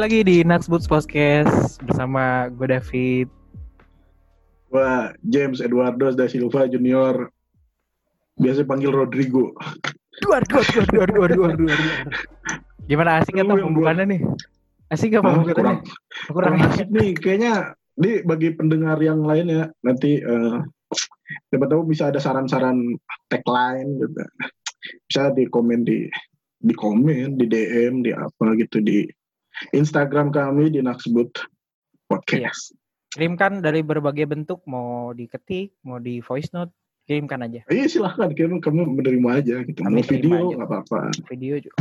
Kembali lagi di Naxboots Podcast bersama gue David. Gua James Eduardo da Silva Junior. Biasa panggil Rodrigo. Duar, duar, duar, duar, duar, duar, duar. Gimana asik atau pembukaannya nih? Asik gak pembukaannya? kurang, Kurang. kurang asik nih. Kayaknya di bagi pendengar yang lain ya nanti siapa tahu bisa ada saran-saran tagline gitu. Bisa di komen di di komen, di DM, di apa gitu di Instagram kami di Naksbut Podcast. Kirimkan dari berbagai bentuk, mau diketik, mau di voice note, kirimkan aja. Iya silahkan kamu kamu menerima aja gitu. Kami Mau video nggak apa-apa. Video juga.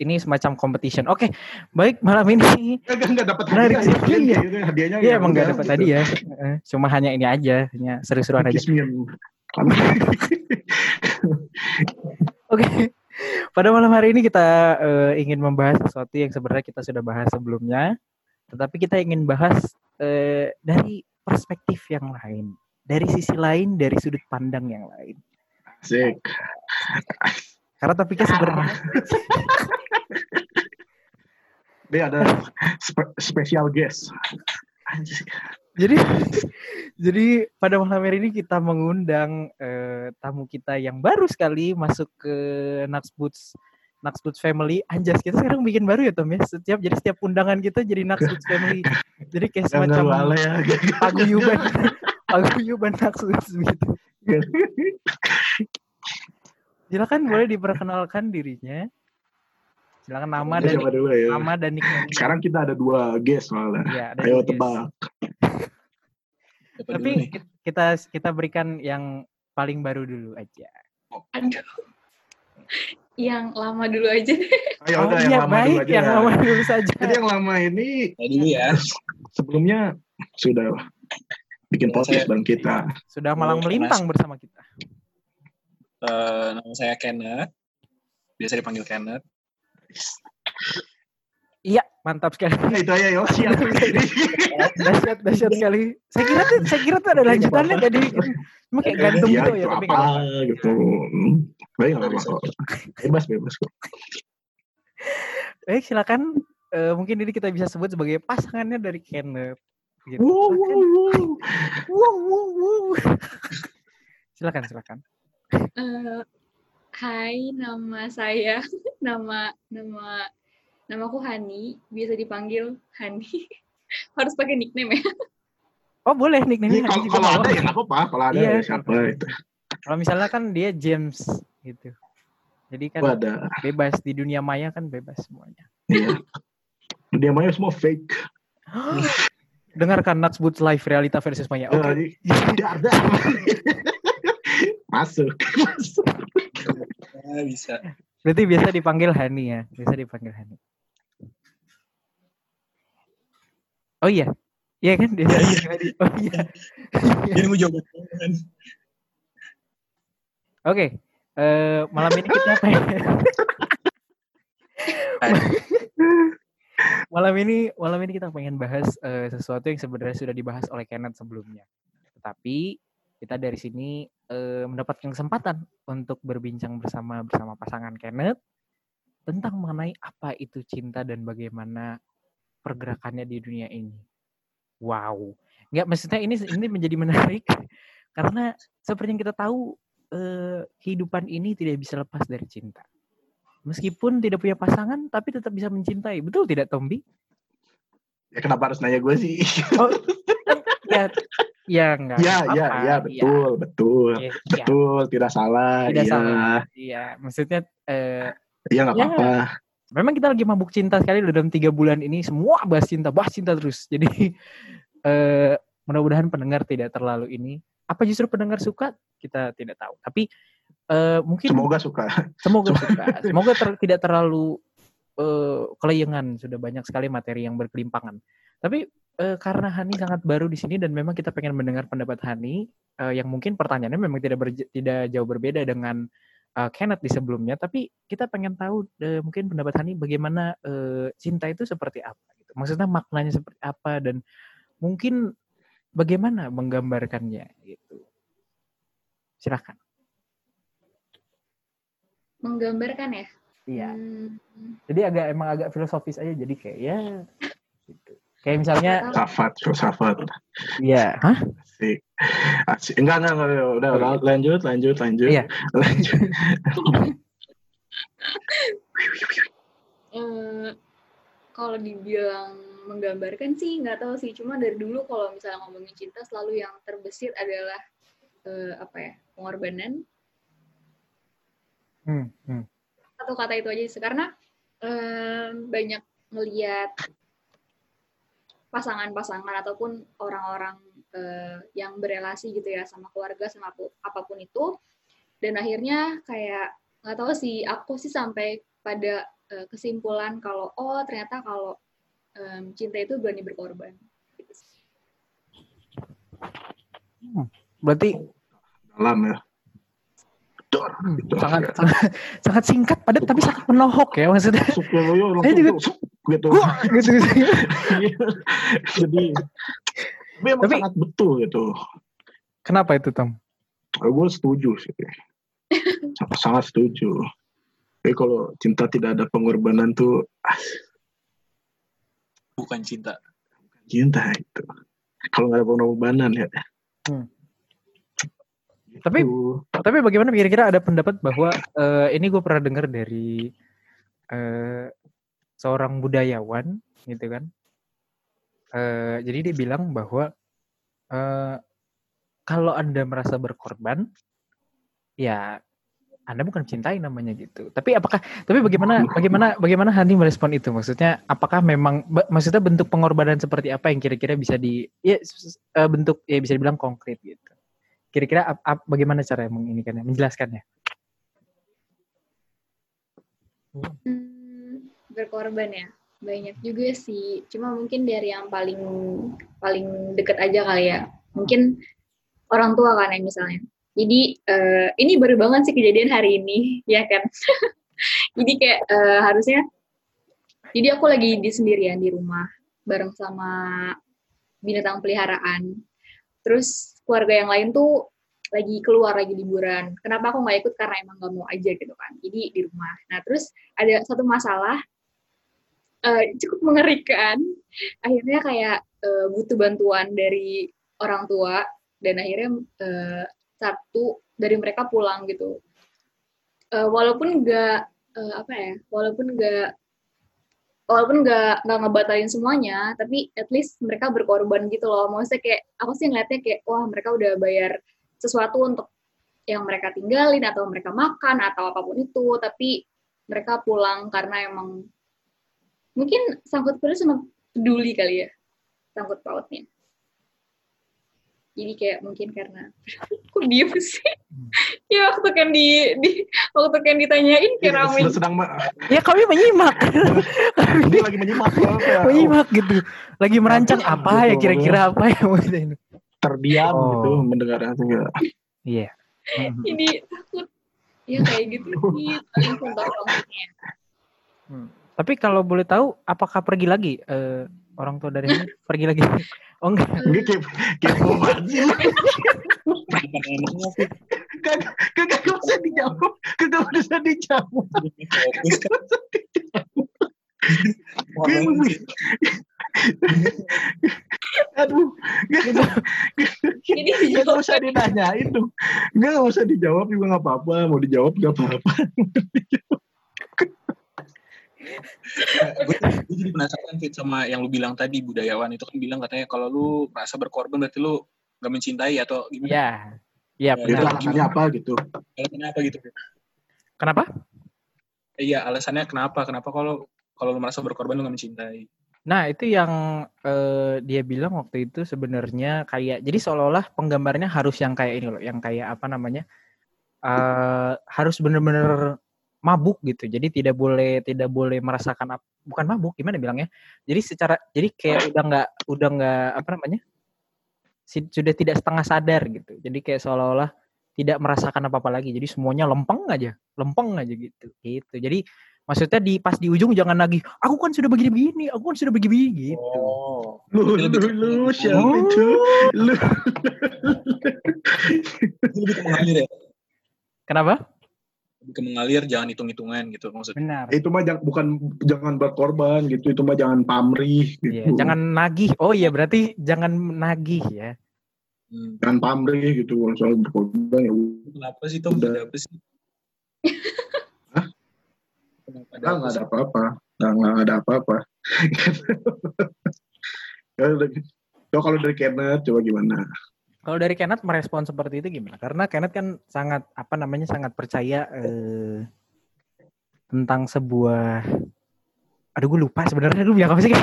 Ini semacam competition. Oke, baik malam ini. Enggak enggak dapat hadiah. ya, Iya. gitu, Hadiahnya Iya ya emang gak udah, dapat gitu. tadi ya. Cuma hanya ini aja, hanya seru-seruan aja. Oke. Pada malam hari ini kita eh, ingin membahas sesuatu yang sebenarnya kita sudah bahas sebelumnya, tetapi kita ingin bahas eh, dari perspektif yang lain, dari sisi lain, dari sudut pandang yang lain. Asik. Karena topiknya sebenarnya Dia ada spe- special guest. Anjir. Jadi jadi pada malam hari ini kita mengundang eh, tamu kita yang baru sekali masuk ke Naxboots Naxboots Family. Anjas kita sekarang bikin baru ya Tom ya. Setiap jadi setiap undangan kita jadi Naxboots Family. Jadi kayak semacam ya. paguyuban paguyuban Naxboots gitu. Silakan boleh diperkenalkan dirinya. Silakan nama dan Siapa dulu ya? nama dan nickname. Sekarang kita ada dua guest malah. Iya, ada Ayo tebak. Tapi kita kita berikan yang paling baru dulu aja. Aduh. Yang lama dulu aja deh. Ayo oh udah iya, yang lama baik, dulu aja. yang lama dulu saja. Jadi yang lama ini Saya dulu ya. sebelumnya sudah bikin Saya- podcast bareng kita. Sudah malang Oh, melintang bersama kita. Eh, nama saya Kenneth. Biasa dipanggil Kenneth. Iya, mantap sekali. Nah, itu aja yo. Siap. dahsyat, dahsyat sekali. Saya kira tuh, saya kira tuh ada lanjutannya tadi. Cuma kayak gantung Iya, gitu itu ya, tapi apa gitu. Baik apa-apa kok. Bebas bebas kok. Baik, silakan. Eh, mungkin ini kita bisa sebut sebagai pasangannya dari Kenneth. Gitu. Wow, Silakan. wow, wow. Wow, wow, wow. silakan, silakan. Eh, hai, nama saya, nama nama namaku Hani, biasa dipanggil Hani. Harus pakai nickname ya. Oh boleh nickname Ini kalau kalau ada ya nggak apa-apa. Kalau ada Iya. ya siapa itu. Kalau misalnya kan dia James gitu. Jadi kan ada. bebas di dunia maya kan bebas semuanya. Iya. Dia maya semua fake. Dengarkan Nuts Boots Live realita versus maya. Oke. Jadi, tidak ada. Masuk. Masuk. Ya, bisa. Berarti biasa dipanggil Hani ya. Biasa dipanggil Hani. Oh iya. Iya kan dia Oh iya. Dia mau jawab. Oke. Eh, malam ini kita pengen malam ini malam ini kita pengen bahas eh, sesuatu yang sebenarnya sudah dibahas oleh Kenneth sebelumnya. Tetapi kita dari sini eh, mendapatkan kesempatan untuk berbincang bersama bersama pasangan Kenneth tentang mengenai apa itu cinta dan bagaimana pergerakannya di dunia ini. Wow. Nggak maksudnya ini ini menjadi menarik karena seperti yang kita tahu eh, kehidupan ini tidak bisa lepas dari cinta. Meskipun tidak punya pasangan, tapi tetap bisa mencintai. Betul tidak, Tombi? Ya kenapa harus nanya gue sih? Oh, ya, ya enggak. Ya, apa-apa. ya, ya, betul, betul. Ya, ya, Betul, tidak salah. tidak iya. salah. Iya, maksudnya eh, Iya, nggak Ya. apa-apa. memang kita lagi mabuk cinta sekali dalam tiga bulan ini. Semua bahas cinta, bahas cinta terus. Jadi eh, mudah-mudahan pendengar tidak terlalu ini. Apa justru pendengar suka? Kita tidak tahu. Tapi eh, mungkin Semoga suka. Semoga suka. Semoga ter- tidak terlalu eh, kelayangan. Sudah banyak sekali materi yang berkelimpangan. Tapi eh, karena Hani sangat baru di sini dan memang kita pengen mendengar pendapat Hani eh, yang mungkin pertanyaannya memang tidak tidak jauh berbeda dengan eh, Kenneth di sebelumnya. Tapi kita pengen tahu eh, mungkin pendapat Hani bagaimana eh, cinta itu seperti apa. Gitu. Maksudnya maknanya seperti apa dan mungkin bagaimana menggambarkannya gitu. Silakan. Menggambarkan ya. Iya. Hmm, Jadi agak emang agak filosofis aja jadi kayak ya. Kayak misalnya Filsafat, filsafat. ya, hah? Asik. Asik. Enggak, enggak, enggak. Udah, udah. lanjut, lanjut, lanjut. Iya. Lanjut. eh, kalau dibilang menggambarkan sih nggak tahu sih. Cuma dari dulu kalau misalnya ngomongin cinta selalu yang terbesit adalah eh, apa ya pengorbanan Hmm, hmm. satu kata itu aja sih karena em, banyak melihat pasangan-pasangan ataupun orang-orang eh, yang berelasi gitu ya sama keluarga sama apu- apa pun itu dan akhirnya kayak nggak tahu sih aku sih sampai pada eh, kesimpulan kalau oh ternyata kalau em, cinta itu berani berkorban gitu sih. Berarti Dalam ya. Hmm, Gitu. sangat, sangat sangat singkat padat tapi sangat menohok ya maksudnya. Masuk ya, yo, langsung juga- tuh, gitu. Wah, gitu, gitu. Jadi, tapi emang Tapi- sangat betul gitu. Kenapa itu Tom? Gue setuju sih. Sangat, setuju. Tapi kalau cinta tidak ada pengorbanan tuh Bukan cinta. cinta itu. Kalau nggak ada pengorbanan ya. Hmm. Tapi- Gitu. Tapi bagaimana kira-kira ada pendapat bahwa eh, ini gue pernah dengar dari eh, seorang budayawan gitu kan. Eh, jadi dia bilang bahwa eh, kalau anda merasa berkorban, ya anda bukan cintai namanya gitu. Tapi apakah? Tapi bagaimana? Bagaimana? Bagaimana Hani merespon itu? Maksudnya, apakah memang? Maksudnya bentuk pengorbanan seperti apa yang kira-kira bisa di? Ya bentuk ya bisa dibilang konkret gitu. Kira-kira bagaimana cara menginikannya, menjelaskannya? Hmm, berkorban ya. Banyak juga sih. Cuma mungkin dari yang paling paling deket aja kali ya. Mungkin orang tua kan ya misalnya. Jadi eh, ini baru banget sih kejadian hari ini ya kan? Jadi kayak eh, harusnya jadi aku lagi di sendirian di rumah bareng sama binatang peliharaan. Terus keluarga yang lain tuh lagi keluar lagi liburan. Kenapa aku nggak ikut? Karena emang nggak mau aja gitu kan. Jadi di rumah. Nah terus ada satu masalah eh, cukup mengerikan. Akhirnya kayak eh, butuh bantuan dari orang tua. Dan akhirnya eh, satu dari mereka pulang gitu. Eh, walaupun nggak eh, apa ya walaupun nggak walaupun nggak nggak ngebatalin semuanya tapi at least mereka berkorban gitu loh. Maksudnya kayak aku sih ngeliatnya kayak wah mereka udah bayar sesuatu untuk yang mereka tinggalin atau mereka makan atau apa pun itu. Tapi mereka pulang karena emang mungkin sangkut pautnya sama peduli kali ya sangkut pautnya jadi kayak mungkin karena kok diem sih ya waktu kan di, di waktu kan ditanyain kayak Iya, ramai sedang, Ya kami menyimak, dia lagi menyimak ya? menyimak gitu. Lagi merancang Apa apa ya gitu. kira-kira apa ya maksudnya ini. terdiam Oh. gitu mendengar ya. Iya. Hmm. jadi takut ya kayak gitu konkretnya Hmm. Tapi kalau boleh tahu, apakah pergi lagi eh, orang tua dari ini pergi lagi? Oh enggak. Ini kayak kayak mau mati. Pertanyaannya sih Kagak kagak bisa dijawab. Kagak bisa dijawab. kan. Kayak mau- Aduh, gak, jadi gak dijawab usah ditanyain dong. Gak usah dijawab juga gak apa-apa. Mau dijawab gak apa-apa. gue, gue jadi penasaran Fit sama yang lu bilang tadi budayawan itu kan bilang katanya kalau lu merasa berkorban berarti lu gak mencintai atau gimana? Iya. Iya Ya, benar. alasannya apa gitu. Alasannya apa gitu? Fit? Kenapa? Eh, Iya alasannya kenapa? Kenapa kalau kalau lu merasa berkorban lu gak mencintai? Nah, itu yang eh, dia bilang waktu itu sebenarnya kayak jadi seolah-olah penggambarnya harus yang kayak ini loh, yang kayak apa namanya? eh harus bener-bener mabuk gitu. Jadi tidak boleh tidak boleh merasakan ap- bukan mabuk gimana bilangnya? Jadi secara jadi kayak udah nggak udah nggak apa namanya? sudah tidak setengah sadar gitu. Jadi kayak seolah-olah tidak merasakan apa-apa lagi. Jadi semuanya lempeng aja, lempeng aja gitu. Gitu. Jadi maksudnya di pas di ujung jangan lagi aku kan sudah begini-begini, aku kan sudah begini-begini gitu. Oh. Lu, lu, lu, siapa Oh. itu? Lu, ke mengalir ya? Kenapa? Lebih ke mengalir jangan hitung-hitungan gitu maksudnya. Benar. Itu mah jang- bukan jangan berkorban gitu, itu mah jangan pamrih gitu. Iya, jangan nagih. Oh iya, berarti jangan nagih ya. Hmm. jangan pamrih gitu kalau soal berkorban ya udah. Kenapa sih Tom? Udah. Ada apa sih? Hah? Kenapa Nggak, ada apa-apa. Nggak, nggak ada apa-apa. Kalau dari- Coba kalau dari Kenneth, coba gimana? Kalau dari Kenneth merespon seperti itu gimana? Karena Kenneth kan sangat apa namanya sangat percaya eh, tentang sebuah Aduh gue lupa sebenarnya lu bilang apa sih.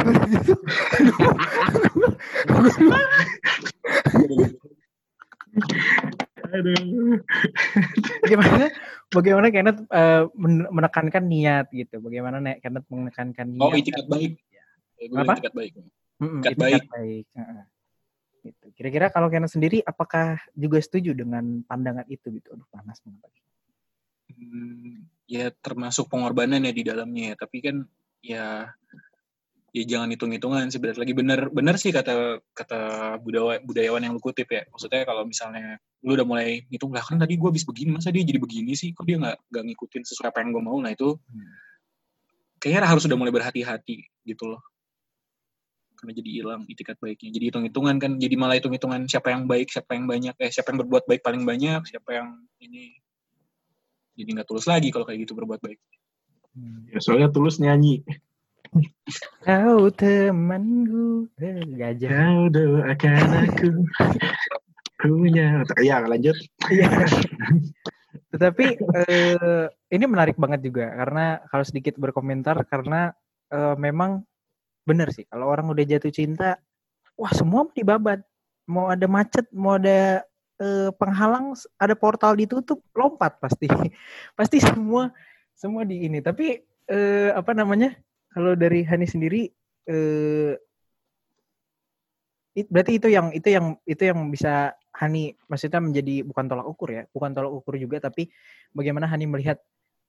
Aduh. Bagaimana bagaimana Kenneth eh, men- menekankan niat gitu. Bagaimana Nek Kenneth menekankan niat. Oh, itikat baik. Ya, Apa? itikat baik. Mm-mm, Itikat itikat baik. Gitu. Kira-kira kalau Kenneth sendiri apakah juga setuju dengan pandangan itu gitu? Aduh panas banget. Hmm, ya termasuk pengorbanan ya di dalamnya ya. Tapi kan ya ya jangan hitung-hitungan sih benar lagi bener bener sih kata kata budayawan budayawan yang lu kutip ya maksudnya kalau misalnya lu udah mulai hitung lah kan tadi gue habis begini masa dia jadi begini sih kok dia nggak nggak ngikutin sesuai apa yang gue mau nah itu Hmm. kayaknya harus udah mulai berhati-hati gitu loh karena jadi hilang itikat baiknya jadi hitung-hitungan kan jadi malah hitung-hitungan siapa yang baik siapa yang banyak eh siapa yang berbuat baik paling banyak siapa yang ini jadi nggak tulus lagi kalau kayak gitu berbuat baik Hmm. Ya, soalnya tulus nyanyi. Kau temanku eh, gajah. Kau doakan aku punya. Ya lanjut. Iya. Tetapi eh, ini menarik banget juga karena kalau sedikit berkomentar karena eh, memang benar sih kalau orang udah jatuh cinta, wah semua dibabat. Mau ada macet, mau ada eh, penghalang, ada portal ditutup, lompat pasti. pasti semua semua di ini. Tapi eh, apa namanya? Kalau dari Hani sendiri eh it- berarti itu yang itu yang itu yang bisa Hani maksudnya menjadi bukan tolak ukur ya, bukan tolak ukur juga tapi bagaimana Hani melihat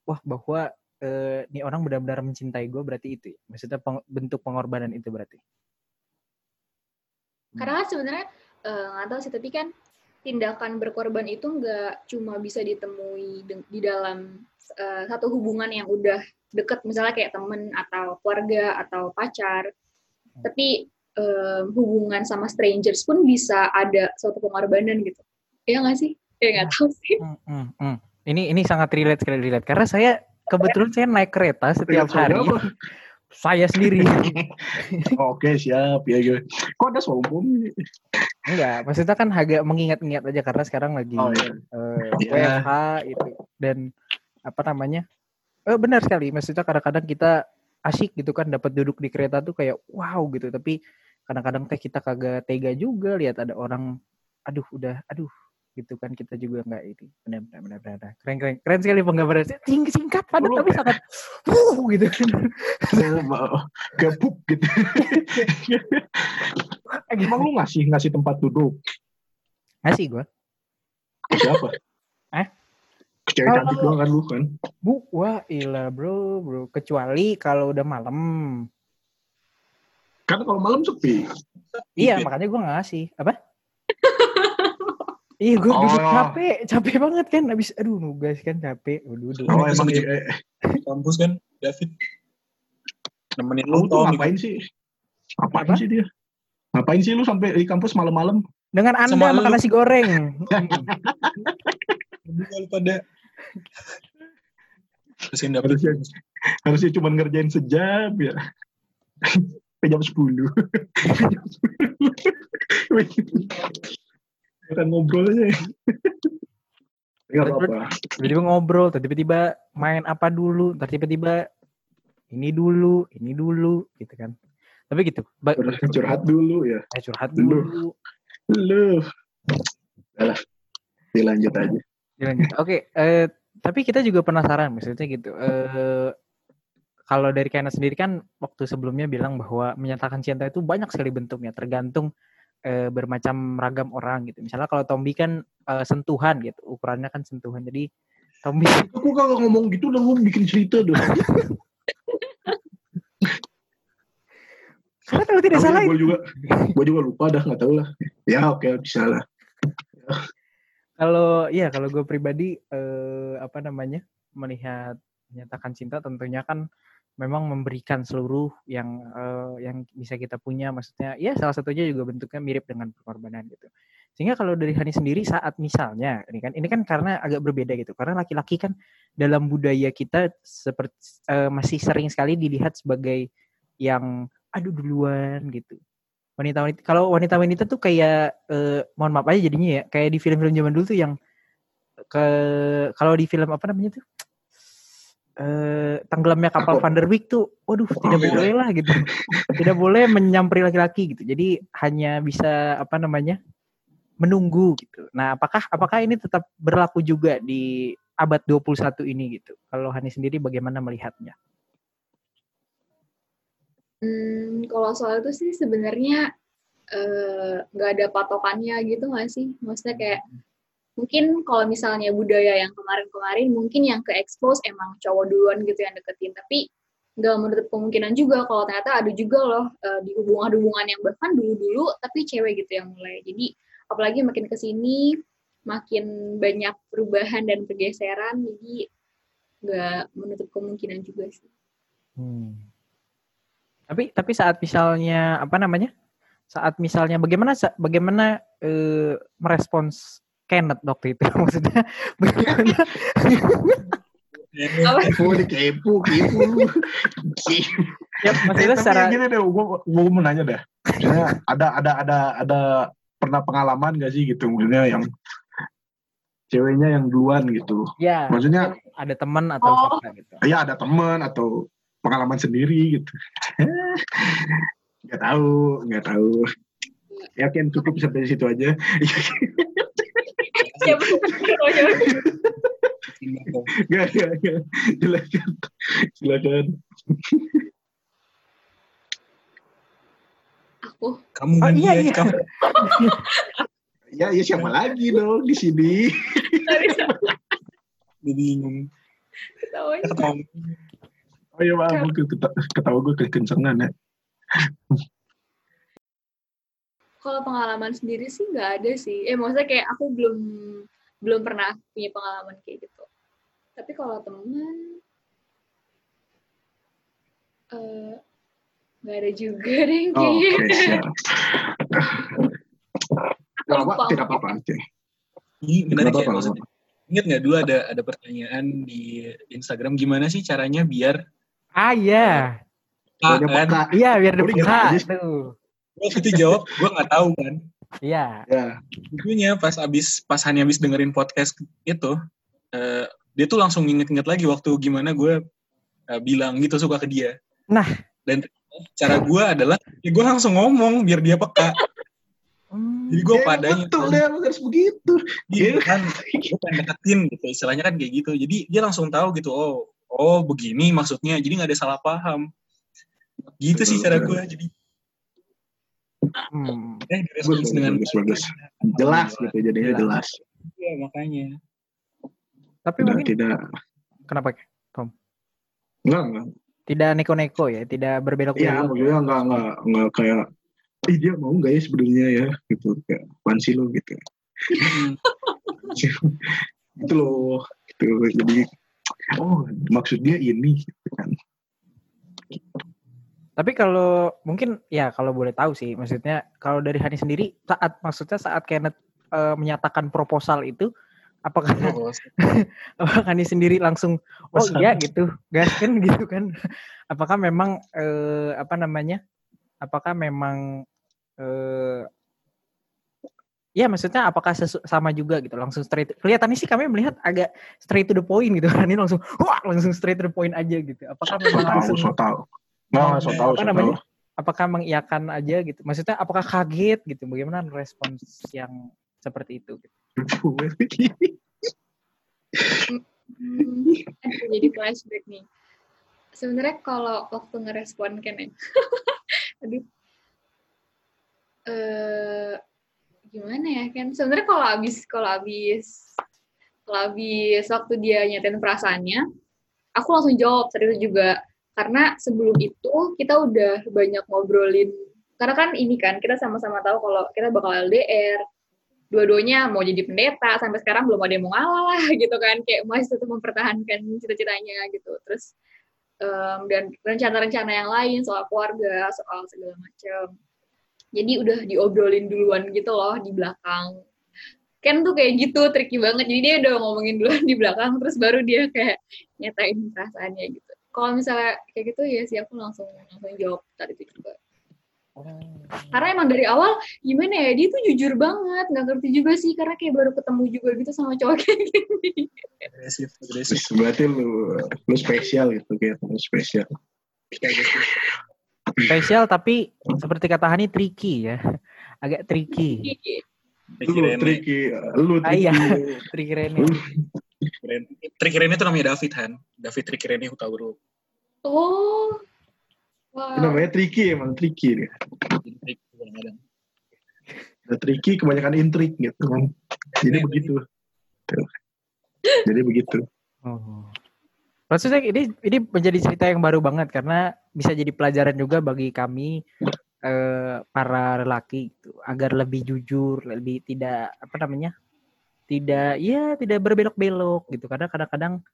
wah bahwa eh, ini orang benar-benar mencintai gue berarti itu ya. Maksudnya peng- bentuk pengorbanan itu berarti. Karena kan sebenarnya eh, nggak tahu sih, tapi kan tindakan berkorban itu nggak cuma bisa ditemui di dalam eh, satu hubungan yang udah deket, misalnya kayak temen atau keluarga atau pacar, tapi eh, hubungan sama strangers pun bisa ada suatu pengorbanan gitu. Iya nggak sih? Ya nggak tahu sih. Hmm, hmm, hmm. Ini ini sangat relate sekali relate karena saya kebetulan saya naik kereta setiap hari. Saya sendiri. Oke siap ya. Kok ada sombong? Enggak, maksudnya kan agak mengingat-ingat aja karena sekarang lagi Oh iya. eh, Iya. WFH itu dan apa namanya eh, benar sekali maksudnya kadang-kadang kita asyik gitu kan dapat duduk di kereta tuh kayak wow gitu tapi kadang-kadang teh kita kagak tega juga lihat ada orang aduh udah aduh gitu kan kita juga nggak ini benar benar benar benar keren keren keren sekali penggambarannya tinggi singkat padat tapi sangat wuh gitu kan Gabuk gitu. Emang lu ngasih ngasih tempat duduk? ngasih gue Ke siapa? Eh? Ke cewek cantik doang kan lu kan? bu wah ilah bro bro kecuali kalau udah malam Kan kalau malam sepi. Iya, makanya gue gak ngasih. Apa? Iya, gue duduk Oh. capek. Capek banget kan. Abis, aduh nugas kan capek. Gue duduk. Oh Sama emang jam- eh, di kampus kan David nemenin lu tuh ngapain sih? Ngapain Apa? sih dia? Ngapain sih lu sampai di kampus malam-malam? Dengan anda Sama makan lu. nasi goreng. Pada dapet Harusnya, harusnya cuma ngerjain sejam ya. Sampai jam 10. Kita ngobrol aja. Enggak apa-apa. Tiba-tiba ngobrol, tiba-tiba main apa dulu, tiba-tiba ini dulu, ini dulu, gitu kan. Tapi gitu, ba- Curhat dulu ya. eh, curhat Dulu. dulu. Lu. Alah. Dilanjut aja. Dilanjut. Oke, eh, tapi kita juga penasaran, maksudnya gitu. Eh, kalau dari Kena sendiri kan waktu sebelumnya bilang bahwa menyatakan cinta itu banyak sekali bentuknya, tergantung eh, bermacam ragam orang gitu. Misalnya kalau Tombi kan eh, sentuhan gitu, ukurannya kan sentuhan. Jadi Tombi Aku kagak ngomong gitu dan lu bikin cerita dong. karena kalau tidak salah gue juga gue juga lupa dah nggak tahu lah. Ya oke bisa lah. kalau iya kalau gue pribadi eh, apa namanya melihat menyatakan cinta tentunya kan memang memberikan seluruh yang uh, yang bisa kita punya. Maksudnya ya salah satunya juga bentuknya mirip dengan pengorbanan gitu. Sehingga kalau dari Hani sendiri saat misalnya ini kan ini kan karena agak berbeda gitu. Karena laki-laki kan dalam budaya kita seperti uh, masih sering sekali dilihat sebagai yang aduh duluan gitu. Wanita-wanita kalau wanita-wanita tuh kayak uh, mohon maaf aja jadinya ya kayak di film-film zaman dulu tuh yang ke kalau di film apa namanya tuh eh, tenggelamnya kapal Van der Wijk tuh, waduh oh, tidak iya. boleh lah gitu, tidak boleh menyamperi laki-laki gitu. Jadi hanya bisa apa namanya menunggu gitu. Nah, apakah apakah ini tetap berlaku juga di abad 21 ini gitu? Kalau Hani sendiri bagaimana melihatnya? Hmm, kalau soal itu sih sebenarnya eh, nggak uh, ada patokannya gitu nggak sih? Maksudnya kayak mungkin kalau misalnya budaya yang kemarin-kemarin mungkin yang ke expose emang cowok duluan gitu yang deketin tapi nggak menutup kemungkinan juga kalau ternyata ada juga loh uh, di hubungan-hubungan yang bahkan dulu-dulu tapi cewek gitu yang mulai jadi apalagi makin ke sini makin banyak perubahan dan pergeseran jadi nggak menutup kemungkinan juga sih. Hmm. Tapi tapi saat misalnya apa namanya? Saat misalnya bagaimana bagaimana e, merespons Kenneth waktu itu maksudnya bagaimana Oh, di kepo, kepo ya, maksudnya eh, secara... gini deh, gue, gue mau nanya deh. Ada, ada, ada, ada pernah pengalaman gak sih gitu? Maksudnya yang ceweknya yang duluan gitu. Ya. Maksudnya ada teman atau oh. apa gitu. Iya, ada teman atau pengalaman sendiri gitu. Gak tahu, gak tahu. Yakin cukup sampai situ aja. Siapa? Gak, gak, gak. Silakan. Silakan. Aku. Kamu oh, iya, iya. Kamu. ya, ya siapa lagi dong di sini? Bingung. Ketawa. Oh iya maaf, ketawa gue kekencengan ya kalau pengalaman sendiri sih nggak ada sih. Eh maksudnya kayak aku belum belum pernah punya pengalaman kayak gitu. Tapi kalau teman uh, nggak ada juga deh oh, kayaknya. Oke, okay, apa, tidak apa-apa. Ini menarik ya maksudnya. Ingat nggak dulu ada ada pertanyaan di Instagram gimana sih caranya biar Ah iya. Ah, kan? Iya biar dapat tuh waktu itu jawab gue nggak tahu kan iya yeah. yeah. pas abis pas hanya abis dengerin podcast itu uh, dia tuh langsung inget-inget lagi waktu gimana gue uh, bilang gitu suka ke dia nah dan cara gue adalah ya gue langsung ngomong biar dia peka Hmm, Jadi gue ya, padanya betul kan, ya harus begitu. Iya kan, gue deketin gitu. Istilahnya kan kayak gitu. Jadi dia langsung tahu gitu. Oh, oh begini maksudnya. Jadi nggak ada salah paham. Gitu betul, sih cara gue. Jadi Hmm. Eh, bagus, dengan bagus, bagus. Jelas gitu, jadinya jelas. Iya, makanya. Tapi mungkin tidak. Kenapa, Tom? Enggak, enggak. Tidak neko-neko ya, tidak berbelok Iya, maksudnya enggak, enggak, enggak kayak, eh dia mau enggak ya sebenarnya ya, gitu. Kayak, pansi lo gitu. gitu loh, gitu. Jadi, oh maksud dia ini, gitu kan. Gitu. Tapi kalau mungkin ya kalau boleh tahu sih, maksudnya kalau dari Hani sendiri saat maksudnya saat Kenneth uh, menyatakan proposal itu, apakah oh, apakah Hani sendiri langsung oh iya gitu, gas kan gitu kan? Apakah memang uh, apa namanya? Apakah memang uh, ya maksudnya apakah sama juga gitu langsung straight kelihatannya sih kami melihat agak straight to the point gitu ini langsung wah langsung straight to the point aja gitu apakah memang langsung so tahu Nah, so tahu, apa so namanya? Tahu. Apakah mengiyakan aja gitu? Maksudnya apakah kaget gitu? Bagaimana respons yang seperti itu? Gitu? hmm, jadi flashback nih. Sebenarnya kalau waktu ngerespon kan ya, aduh, uh, gimana ya kan? Sebenarnya kalau abis kalau abis kalau abis waktu dia nyatain perasaannya, aku langsung jawab itu juga karena sebelum itu kita udah banyak ngobrolin karena kan ini kan kita sama-sama tahu kalau kita bakal LDR dua-duanya mau jadi pendeta sampai sekarang belum ada yang mau ngalah lah gitu kan. Kayak masih tetap mempertahankan cita-citanya gitu. Terus um, dan rencana-rencana yang lain soal keluarga soal segala macam. Jadi udah diobrolin duluan gitu loh di belakang. Ken tuh kayak gitu tricky banget. Jadi dia udah ngomongin duluan di belakang terus baru dia kayak nyatain perasaannya gitu kalau misalnya kayak gitu ya sih aku langsung langsung jawab tadi itu juga karena emang dari awal gimana ya dia tuh jujur banget nggak ngerti juga sih karena kayak baru ketemu juga gitu sama cowok kayak gini agresif agresif berarti lu lu spesial gitu kayak lu spesial. Spesial tapi seperti kata Hani tricky ya. Agak tricky. Lu tricky, lu Ah, iya. tricky. Tricky Rene. Trik Rene itu namanya David Han David Trik Rene Hutauru oh wow Itu namanya tricky emang tricky dia. Jadi trik kadang-kadang. Ada tricky kebanyakan intrik gitu kan. Jadi begitu. Tuh. Jadi begitu. Oh. Maksudnya ini ini menjadi cerita yang baru banget karena bisa jadi pelajaran juga bagi kami eh, para lelaki gitu, agar lebih jujur, lebih tidak apa namanya? Tidak ya tidak berbelok-belok gitu. Karena kadang-kadang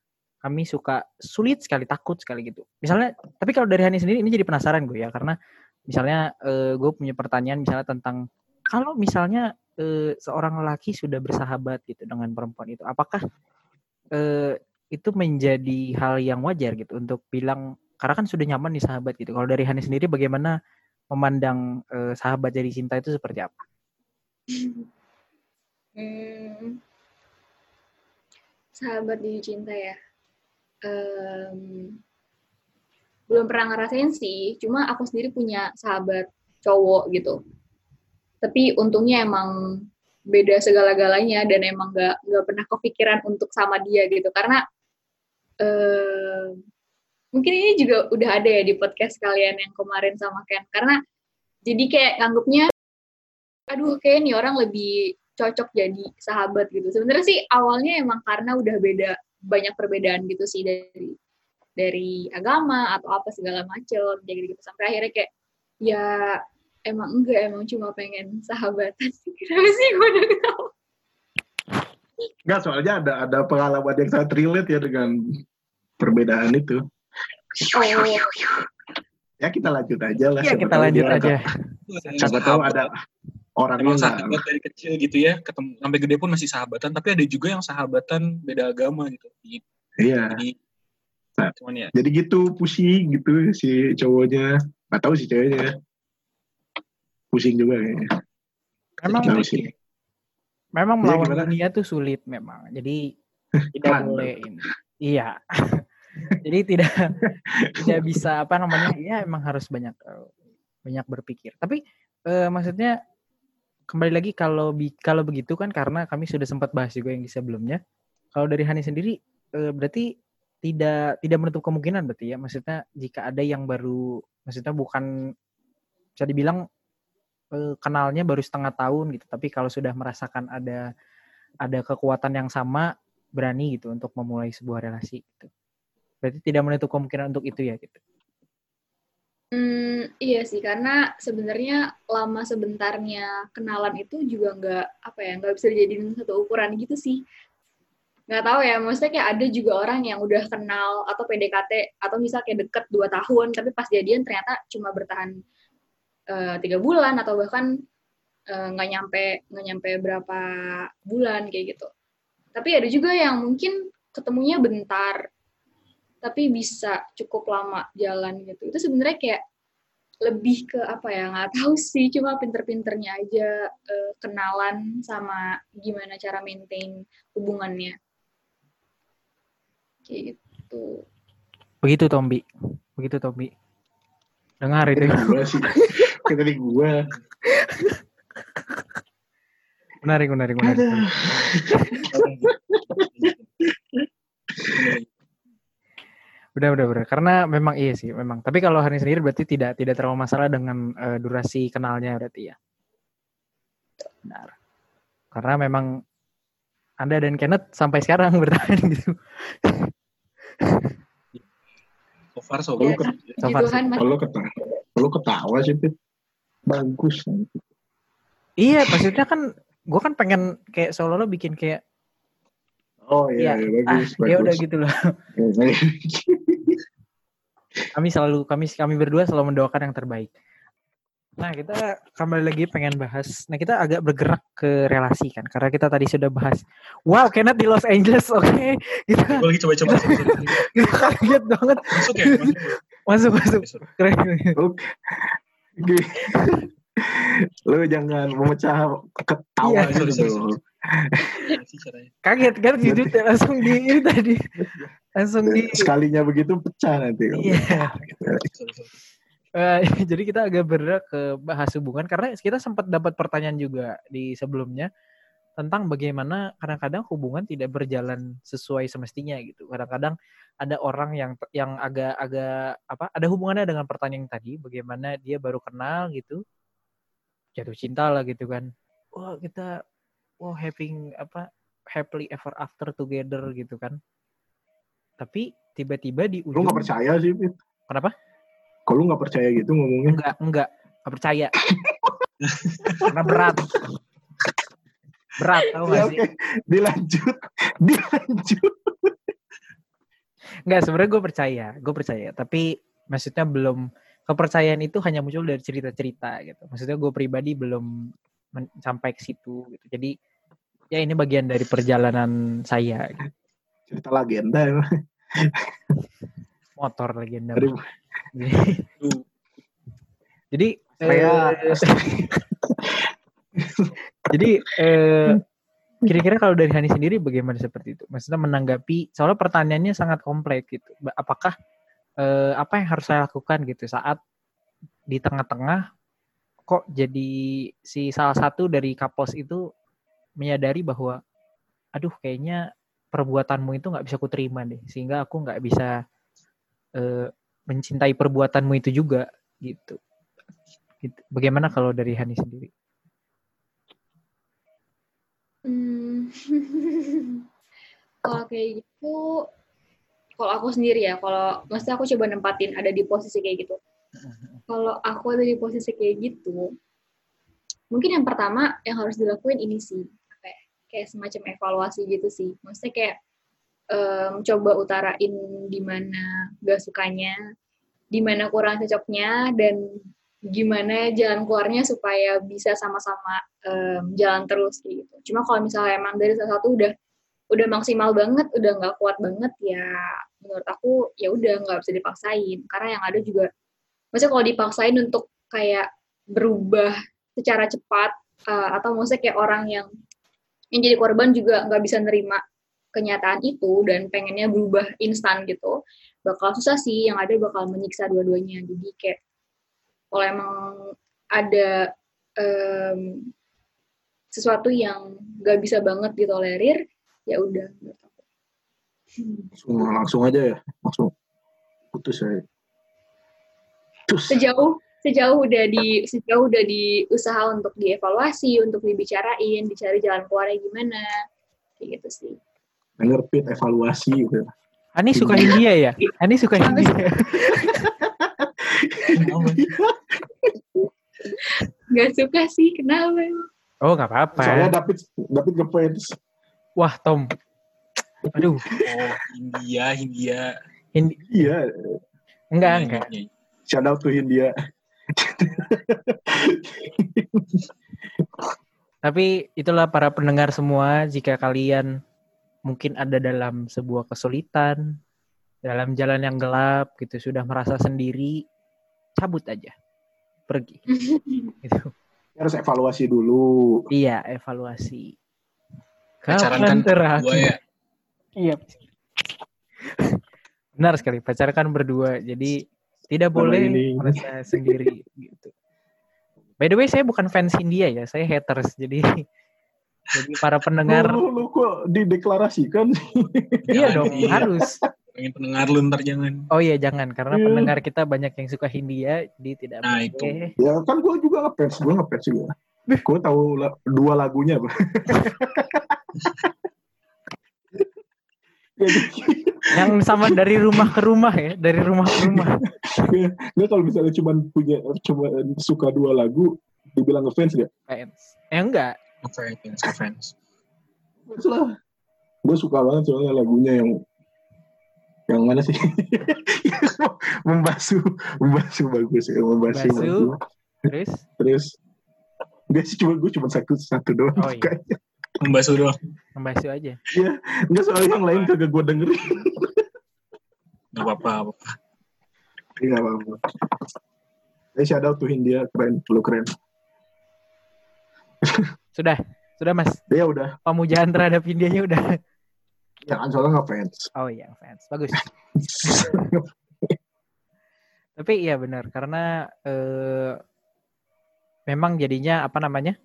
kami suka sulit sekali, takut sekali gitu. Misalnya, tapi kalau dari Hani sendiri ini jadi penasaran gue ya karena misalnya eh, gue punya pertanyaan misalnya tentang kalau misalnya eh, seorang lelaki sudah bersahabat gitu dengan perempuan itu, apakah eh, itu menjadi hal yang wajar gitu untuk bilang karena kan sudah nyaman nih sahabat gitu. Kalau dari Hani sendiri bagaimana memandang sahabat jadi cinta itu seperti apa? Hmm. Sahabat di cinta ya. Em, belum pernah ngerasain sih, cuma aku sendiri punya sahabat cowok gitu. Tapi untungnya emang beda segala-galanya dan emang nggak nggak pernah kepikiran untuk sama dia gitu karena em, mungkin ini juga udah ada ya di podcast kalian yang kemarin sama Ken karena jadi kayak nganggupnya aduh kayak nih orang lebih cocok jadi sahabat gitu. Sebenarnya sih awalnya emang karena udah beda banyak perbedaan gitu sih dari dari agama atau apa segala macem jadi gitu sampai akhirnya kayak ya emang enggak emang cuma pengen sahabatan sih kenapa sih gue udah ketawa Enggak, soalnya ada ada pengalaman yang sangat relate ya dengan perbedaan itu. oh Ya kita lanjut aja lah. Ya kita tahu lanjut aja. Siapa tahu ada orang Emang sahabat dari kecil gitu ya, ketemu sampai gede pun masih sahabatan, tapi ada juga yang sahabatan beda agama gitu. Jadi, Iya. jadi Nah. cuman ya Jadi gitu pusing gitu si cowoknya. Nggak tahu si ceweknya. Pusing juga kayaknya. Memang sih. memang Iya, melawan gimana? dunia tuh sulit memang. Jadi tidak boleh ini. Iya. Jadi tidak tidak bisa apa namanya? Ya emang harus banyak eh, banyak berpikir. Tapi eh, maksudnya kembali lagi kalau bi- kalau begitu kan karena kami sudah sempat bahas juga yang di sebelumnya. Kalau dari Hani sendiri eh, berarti tidak tidak menutup kemungkinan berarti ya. Maksudnya jika ada yang baru maksudnya bukan bisa dibilang eh, kenalnya baru setengah tahun gitu, tapi kalau sudah merasakan ada ada kekuatan yang sama berani gitu untuk memulai sebuah relasi gitu. Berarti tidak menutup kemungkinan untuk itu ya gitu. Hmm, iya sih karena sebenarnya lama sebentarnya kenalan itu juga nggak apa ya nggak bisa dijadiin satu ukuran gitu sih. Nggak tahu ya maksudnya kayak ada juga orang yang udah kenal atau PDKT atau misal kayak deket dua tahun tapi pas jadian ternyata cuma bertahan eh, tiga bulan atau bahkan eh, nggak nyampe nggak nyampe berapa bulan kayak gitu. Tapi ada juga yang mungkin ketemunya bentar tapi bisa cukup lama jalan gitu itu sebenarnya kayak lebih ke apa ya nggak tahu sih cuma pinter-pinternya aja eh, kenalan sama gimana cara maintain hubungannya kayak gitu Begitu Tombi. Begitu Tombi. Dengar itu. Gue sih. Kayak tadi gue. Menarik, menarik, menarik. Udah, udah, udah. Karena memang iya sih, memang. Tapi kalau Hani sendiri berarti tidak tidak terlalu masalah dengan eh, durasi kenalnya berarti ya. Benar. Karena memang Anda dan Kenneth sampai sekarang bertahan gitu. so far so ya, good. So puji far Kalau ketawa, kalau ketawa sih Pit. Bagus. Iya, maksudnya kan gue kan pengen kayak seolah-olah bikin kayak Oh iya, ya, iya ah bagus, ya udah bagus. gitu loh. Kami selalu kami kami berdua selalu mendoakan yang terbaik. Nah kita kembali lagi pengen bahas. Nah kita agak bergerak ke relasi kan, karena kita tadi sudah bahas. Wow, Kenneth di Los Angeles, oke? Gitu. Gue lagi coba-coba. Kita kaget banget. Masuk ya? Masuk. Masuk masuk. Masuk. Keren. Oke. Oke. Lu jangan memecah ketawa Iya, sorry, sorry, gitu. Kaget kan jujur langsung di ini tadi. Langsung di Sekalinya begitu pecah nanti. Iya. Sorry, sorry. Eh, jadi kita agak bergerak ke bahas hubungan karena kita sempat dapat pertanyaan juga di sebelumnya tentang bagaimana kadang-kadang hubungan tidak berjalan sesuai semestinya gitu. Kadang-kadang ada orang yang yang agak-agak apa? Ada hubungannya dengan pertanyaan yang tadi, bagaimana dia baru kenal gitu, jatuh cinta lah gitu kan. Wah kita, wah having apa? Happily ever after together gitu kan. Tapi tiba-tiba di Lu ujung gak percaya sih, Fit? Kenapa? Kalau lu gak percaya gitu ngomongnya. Enggak, enggak, enggak percaya. Karena berat. Berat, tau Ya, gak sih? oke. Dilanjut. Dilanjut. Enggak, sebenarnya gue percaya, gue percaya. Tapi maksudnya belum kepercayaan itu hanya muncul dari cerita-cerita gitu. Maksudnya gue pribadi belum sampai ke situ gitu. Jadi ya ini bagian dari perjalanan saya. Cerita legenda. Motor legenda. Jadi, Saya- eh, jadi eh, kira-kira kalau dari Hani sendiri bagaimana seperti itu? Maksudnya menanggapi soalnya pertanyaannya sangat kompleks gitu. Apakah eh, apa yang harus saya lakukan gitu saat di tengah-tengah kok jadi si salah satu dari couples itu menyadari bahwa aduh kayaknya perbuatanmu itu nggak bisa kuterima deh sehingga aku nggak bisa eh, mencintai perbuatanmu itu juga gitu. Gitu. Bagaimana kalau dari Hani sendiri? Hmm. kalau kayak gitu, kalau aku sendiri ya, kalau maksudnya aku coba nempatin ada di posisi kayak gitu. Kalau aku ada di posisi kayak gitu, mungkin yang pertama yang harus dilakuin ini sih, kayak semacam evaluasi gitu sih. Maksudnya kayak em, coba utarain di mana gak sukanya, di mana kurang cocoknya, dan gimana jalan keluarnya supaya bisa sama-sama em, jalan terus gitu. Cuma kalau misalnya emang dari salah satu udah udah maksimal banget, udah nggak kuat banget ya menurut aku ya udah nggak bisa dipaksain karena yang ada juga maksudnya kalau dipaksain untuk kayak berubah secara cepat eh, atau maksudnya kayak orang yang yang jadi korban juga nggak bisa nerima kenyataan itu dan pengennya berubah instan gitu bakal susah sih yang ada bakal menyiksa dua-duanya jadi kayak kalau emang ada em, sesuatu yang gak bisa banget ditolerir ya udah langsung, langsung aja ya. Langsung putus ya. Putus. sejauh sejauh udah di sejauh udah di usaha untuk dievaluasi untuk dibicarain dicari jalan keluarnya gimana kayak gitu sih Denger Fit evaluasi gitu. Hani suka India ya? Hani suka India. nggak suka sih kenapa Oh nggak apa-apa. Soalnya David David ngefans. Wah Tom. Aduh, oh India, India. Hindi- Iya, enggak enggak. iya, iya. shout out to India. Tapi itulah para pendengar semua, jika kalian mungkin ada dalam sebuah kesulitan, dalam jalan yang gelap gitu, sudah merasa sendiri, cabut aja. Pergi. Gitu. Harus evaluasi dulu. Iya, evaluasi. Pacaran Kapan kan terakhir? berdua ya. Iya. Benar sekali, pacaran kan berdua. Jadi tidak boleh ini. merasa sendiri gitu. By the way, saya bukan fans India ya, saya haters. Jadi jadi para pendengar Lu, lu kok dideklarasikan iya dong, iya. harus. Pengen pendengar lu ntar jangan. Oh iya jangan karena Iya. pendengar kita banyak yang suka Hindia, jadi tidak Nah, boleh. itu. Ya kan gue juga ngefans, gue ngefans juga. Gue tahu la- dua lagunya. Ya, Yang sama dari rumah ke rumah ya, dari rumah ke rumah. Nggak kalau misalnya cuma punya cuma suka dua lagu, dibilang ngefans ya? Fans. Eh enggak, Ngefans, ngefans. Bagus lah. Gue suka banget soalnya lagunya yang yang mana sih? membasuh, membasuh bagus ya, membasuh. Membasuh. bagus. Terus? Terus Enggak sih cuma gue cuma satu satu doang Oh, iya. Membasuh doang. Membasuh aja. Enggak soalnya yang lain kagak gue dengerin. Gak apa-apa. gak apa-apa. Iya apa-apa. Eh shout out to Hindia keren, lu keren. Sudah. Sudah mas. Dia udah, Pemujaan terhadap Indianya udah. ya kan soalnya nggak fans. Oh iya fans. Bagus. Tapi iya benar. Karena eh, memang jadinya apa namanya?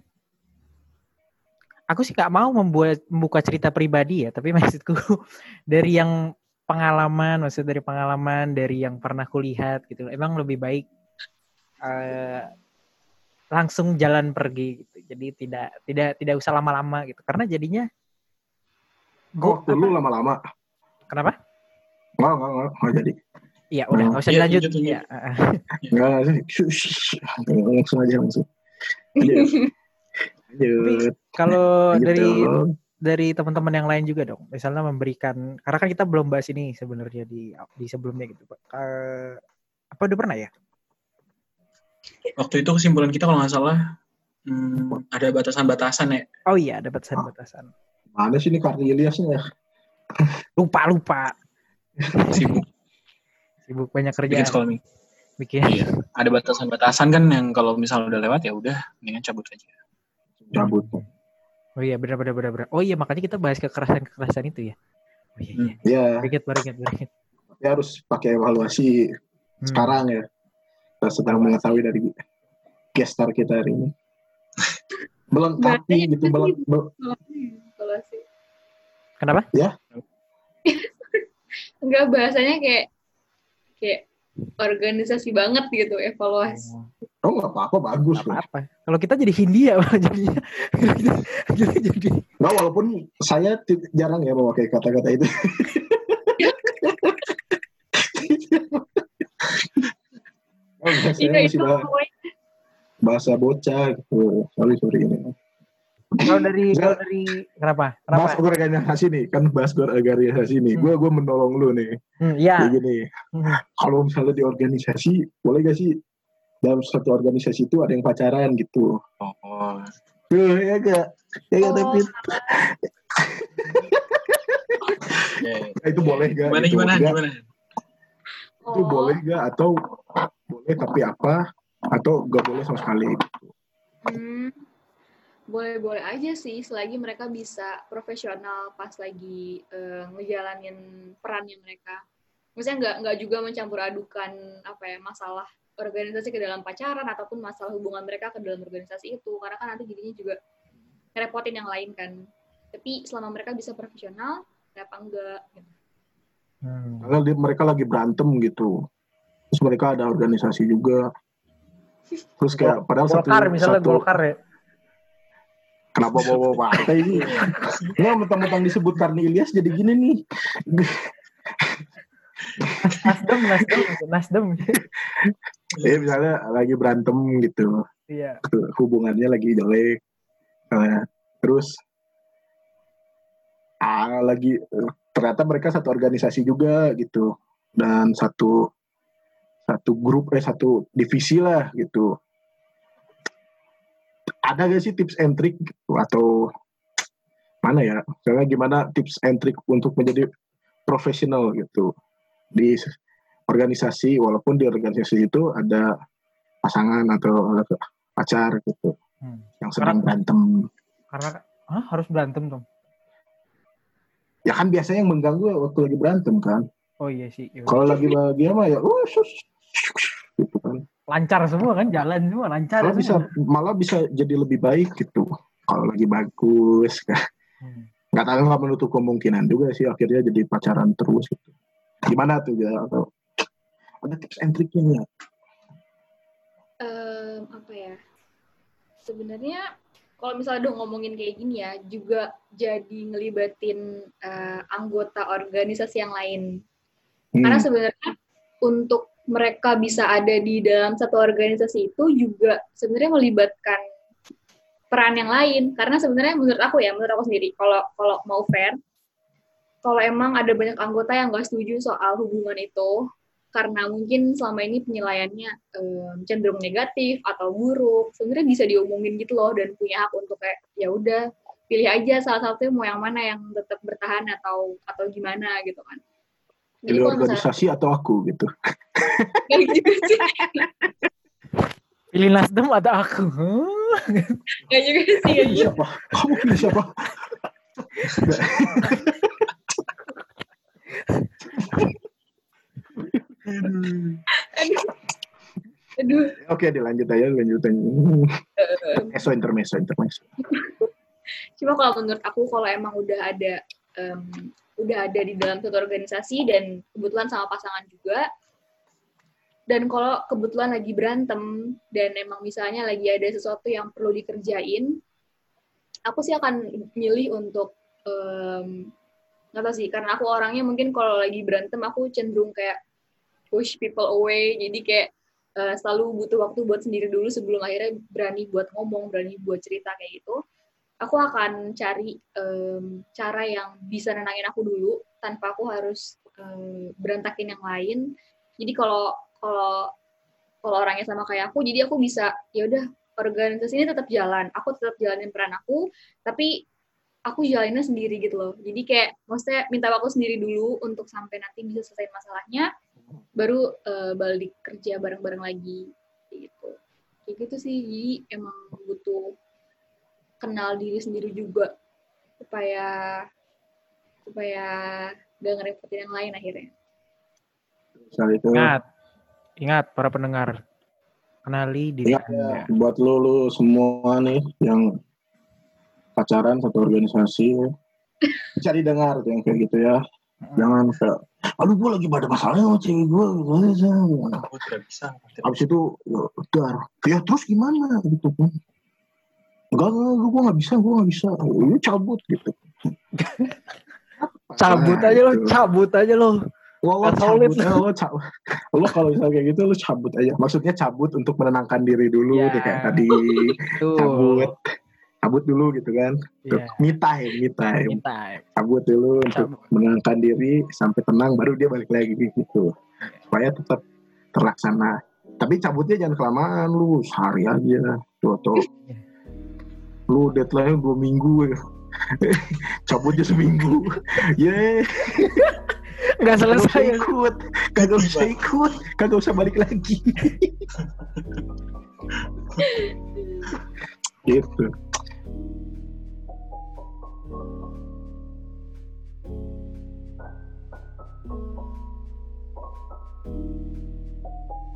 Aku sih gak mau membuat membuka cerita pribadi ya, tapi maksudku dari yang pengalaman, maksud dari pengalaman dari yang pernah kulihat gitu. Emang lebih baik eh, langsung jalan pergi gitu. Jadi tidak tidak tidak usah lama-lama gitu. Karena jadinya Kok waktu lu lama-lama? kenapa? Nggak, nggak, nggak, nggak jadi. Iya, udah nggak usah Iya, dilanjut. lanjut, lanjut. Iya. Nggak, nggak shh. Langsung aja langsung. Lanjut. Kalau Lanjut dari dong. dari teman-teman yang lain juga dong, misalnya memberikan karena kan kita belum bahas ini sebenarnya di di sebelumnya gitu, Pak. Eh, apa udah pernah ya? Waktu itu kesimpulan kita kalau nggak salah hmm, ada batasan-batasan ya. Oh iya, ada batasan-batasan. Mana sih ini Ilyasnya ya? Lupa lupa. Sibuk Sibuk banyak bikin kerjaan. sekolah. Bikin. Iya. Ada batasan-batasan kan yang kalau misalnya udah lewat ya udah mendingan cabut aja. Cabut. Oh iya, benar benar benar benar. Oh iya, makanya kita bahas kekerasan-kekerasan itu ya. Oh iya, iya. Ya, Beringat, beringat, beringat. ya harus pakai evaluasi Hmm. sekarang ya. Kita sedang mengetahui dari guest star kita hari ini. Melengkapi Berarti gitu, meleng, mel- Kalau sih. Kenapa? Enggak bahasanya kayak kayak organisasi banget gitu evaluasi. oh nggak apa-apa, bagus lah. apa-apa. Kalau kita jadi Hindia jadinya. kita jadi Nah, walaupun saya jarang ya memakai kata-kata itu. oh, Iya biasanya itu masih bahasa bocah gitu. Sorry, sorry ini. kalau dari Saya- kalau dari kenapa? Kenapa? Bahas organisasi nih, kan bahas organisasi nih. Hmm. Gue gue menolong lu nih. Hmm, Iya. Kayak gini. Hmm. Kalau misalnya di organisasi, boleh gak sih dalam satu organisasi itu ada yang pacaran gitu? Oh, Tuh, ya gak? Ya gak, Oh. Ya. Nah, itu boleh gak? Gimana Itu gimana nggak? gimana? Itu boleh gak? Atau boleh tapi apa? Atau gak boleh sama sekali? Hmm, boleh-boleh aja sih selagi mereka bisa profesional pas lagi eh, ngejalanin perannya mereka. Maksudnya nggak nggak juga mencampur adukan apa ya masalah organisasi ke dalam pacaran ataupun masalah hubungan mereka ke dalam organisasi itu karena kan nanti jadinya juga ngerepotin yang lain kan. Tapi selama mereka bisa profesional, kenapa enggak? gitu. Hmm. Karena dia- mereka lagi berantem gitu. Terus mereka ada organisasi juga. Terus kayak padahal satu, Golkar misalnya satu Golkar ya. kenapa bawa partai ini? Nggak mentang-mentang disebut Karni Ilyas jadi gini nih. Nasdem, Nasdem, Nasdem. Ya misalnya lagi berantem gitu. Iya. hubungannya lagi jelek Nah, terus ah lagi ternyata mereka satu organisasi juga gitu dan satu satu grup eh satu divisi lah gitu ada gak sih tips and trick gitu atau mana ya misalnya gimana tips and trick untuk menjadi profesional gitu di organisasi walaupun di organisasi itu ada pasangan atau pacar gitu Hmm. yang sedang berantem Karena Hah, harus berantem dong. ya kan biasanya yang mengganggu waktu lagi berantem kan Oh iya sih. iya. kalau lagi bahagia mah ya uh, sus, gitu kan Lancar semua kan, jalan semua lancar. malah bisa semua. malah bisa jadi lebih baik gitu kalau lagi bagus kan Hmm. nggak tahu nggak menutup kemungkinan juga sih akhirnya jadi pacaran terus gitu gimana tuh ya atau ada tips and triknya nggak? Em, apa ya? Sebenarnya kalau misalnya dong ngomongin kayak gini ya, juga jadi ngelibatin eh, anggota organisasi yang lain. Hmm, Karena sebenarnya untuk mereka bisa ada di dalam satu organisasi itu juga sebenarnya melibatkan peran yang lain karena sebenarnya menurut aku ya menurut aku sendiri kalau kalau mau fair kalau emang ada banyak anggota yang nggak setuju soal hubungan itu karena mungkin selama ini penilaiannya um, cenderung negatif atau buruk sebenarnya bisa diomongin gitu loh dan punya hak untuk kayak ya udah pilih aja salah satunya mau yang mana yang tetap bertahan atau atau gimana gitu kan Jadi pilih organisasi misalnya, atau aku gitu gitu Pilih Nasdem atau aku? Gak juga sih. Gak gitu. Siapa? Kamu pilih siapa? Aduh. Aduh. Oke, dilanjut aja, lanjut aja. Eso intermeso, intermeso. Cuma kalau menurut aku kalau emang udah ada um, udah ada di dalam satu organisasi dan kebetulan sama pasangan juga, dan kalau kebetulan lagi berantem dan emang misalnya lagi ada sesuatu yang perlu dikerjain aku sih akan milih untuk um, nggak tahu sih karena aku orangnya mungkin kalau lagi berantem aku cenderung kayak push people away. Jadi kayak uh, selalu butuh waktu buat sendiri dulu sebelum akhirnya berani buat ngomong berani buat cerita kayak gitu. Aku akan cari um, cara yang bisa nenangin aku dulu tanpa aku harus um, berantakin yang lain. Jadi kalau kalau kalau orangnya sama kayak aku jadi aku bisa ya udah organisasi ini tetap jalan. Aku tetap jalanin peran aku tapi aku jalaninnya sendiri gitu loh jadi kayak maksudnya minta waktu sendiri dulu untuk sampai nanti bisa selesai masalahnya baru uh, balik kerja bareng-bareng lagi gitu kayak gitu sih jadi emang butuh kenal diri sendiri juga supaya supaya gak ngerepotin yang lain akhirnya. Soal itu. Ingat, Ingat para pendengar, kenali diri ya. Buat lu, lu semua nih yang pacaran satu organisasi, cari dengar yang kayak gitu ya. Jangan kayak, aduh gue lagi pada masalah sama cewek gue. Oh, tidak bisa. Abis itu, dar, ya terus gimana gitu kan. Enggak, enggak, gue gak bisa, gue gak bisa. Lu cabut gitu. cabut aja lo, gitu. cabut aja lo. Wah, lo cabut, lo cabut. lo kalau misalnya kayak gitu lo cabut aja. Maksudnya cabut untuk menenangkan diri dulu, yeah. kayak tadi cabut, cabut dulu gitu kan. Yeah. Me time, me time. Me time. Cabut dulu cabut. untuk menenangkan diri sampai tenang, baru dia balik lagi gitu. Supaya tetap terlaksana. Tapi cabutnya jangan kelamaan lu, sehari aja. Tuh, tuh. lu deadline dua minggu ya. cabutnya seminggu. Yeah. nggak selesai ikut kagak usah ikut kagak usah balik lagi gitu うん。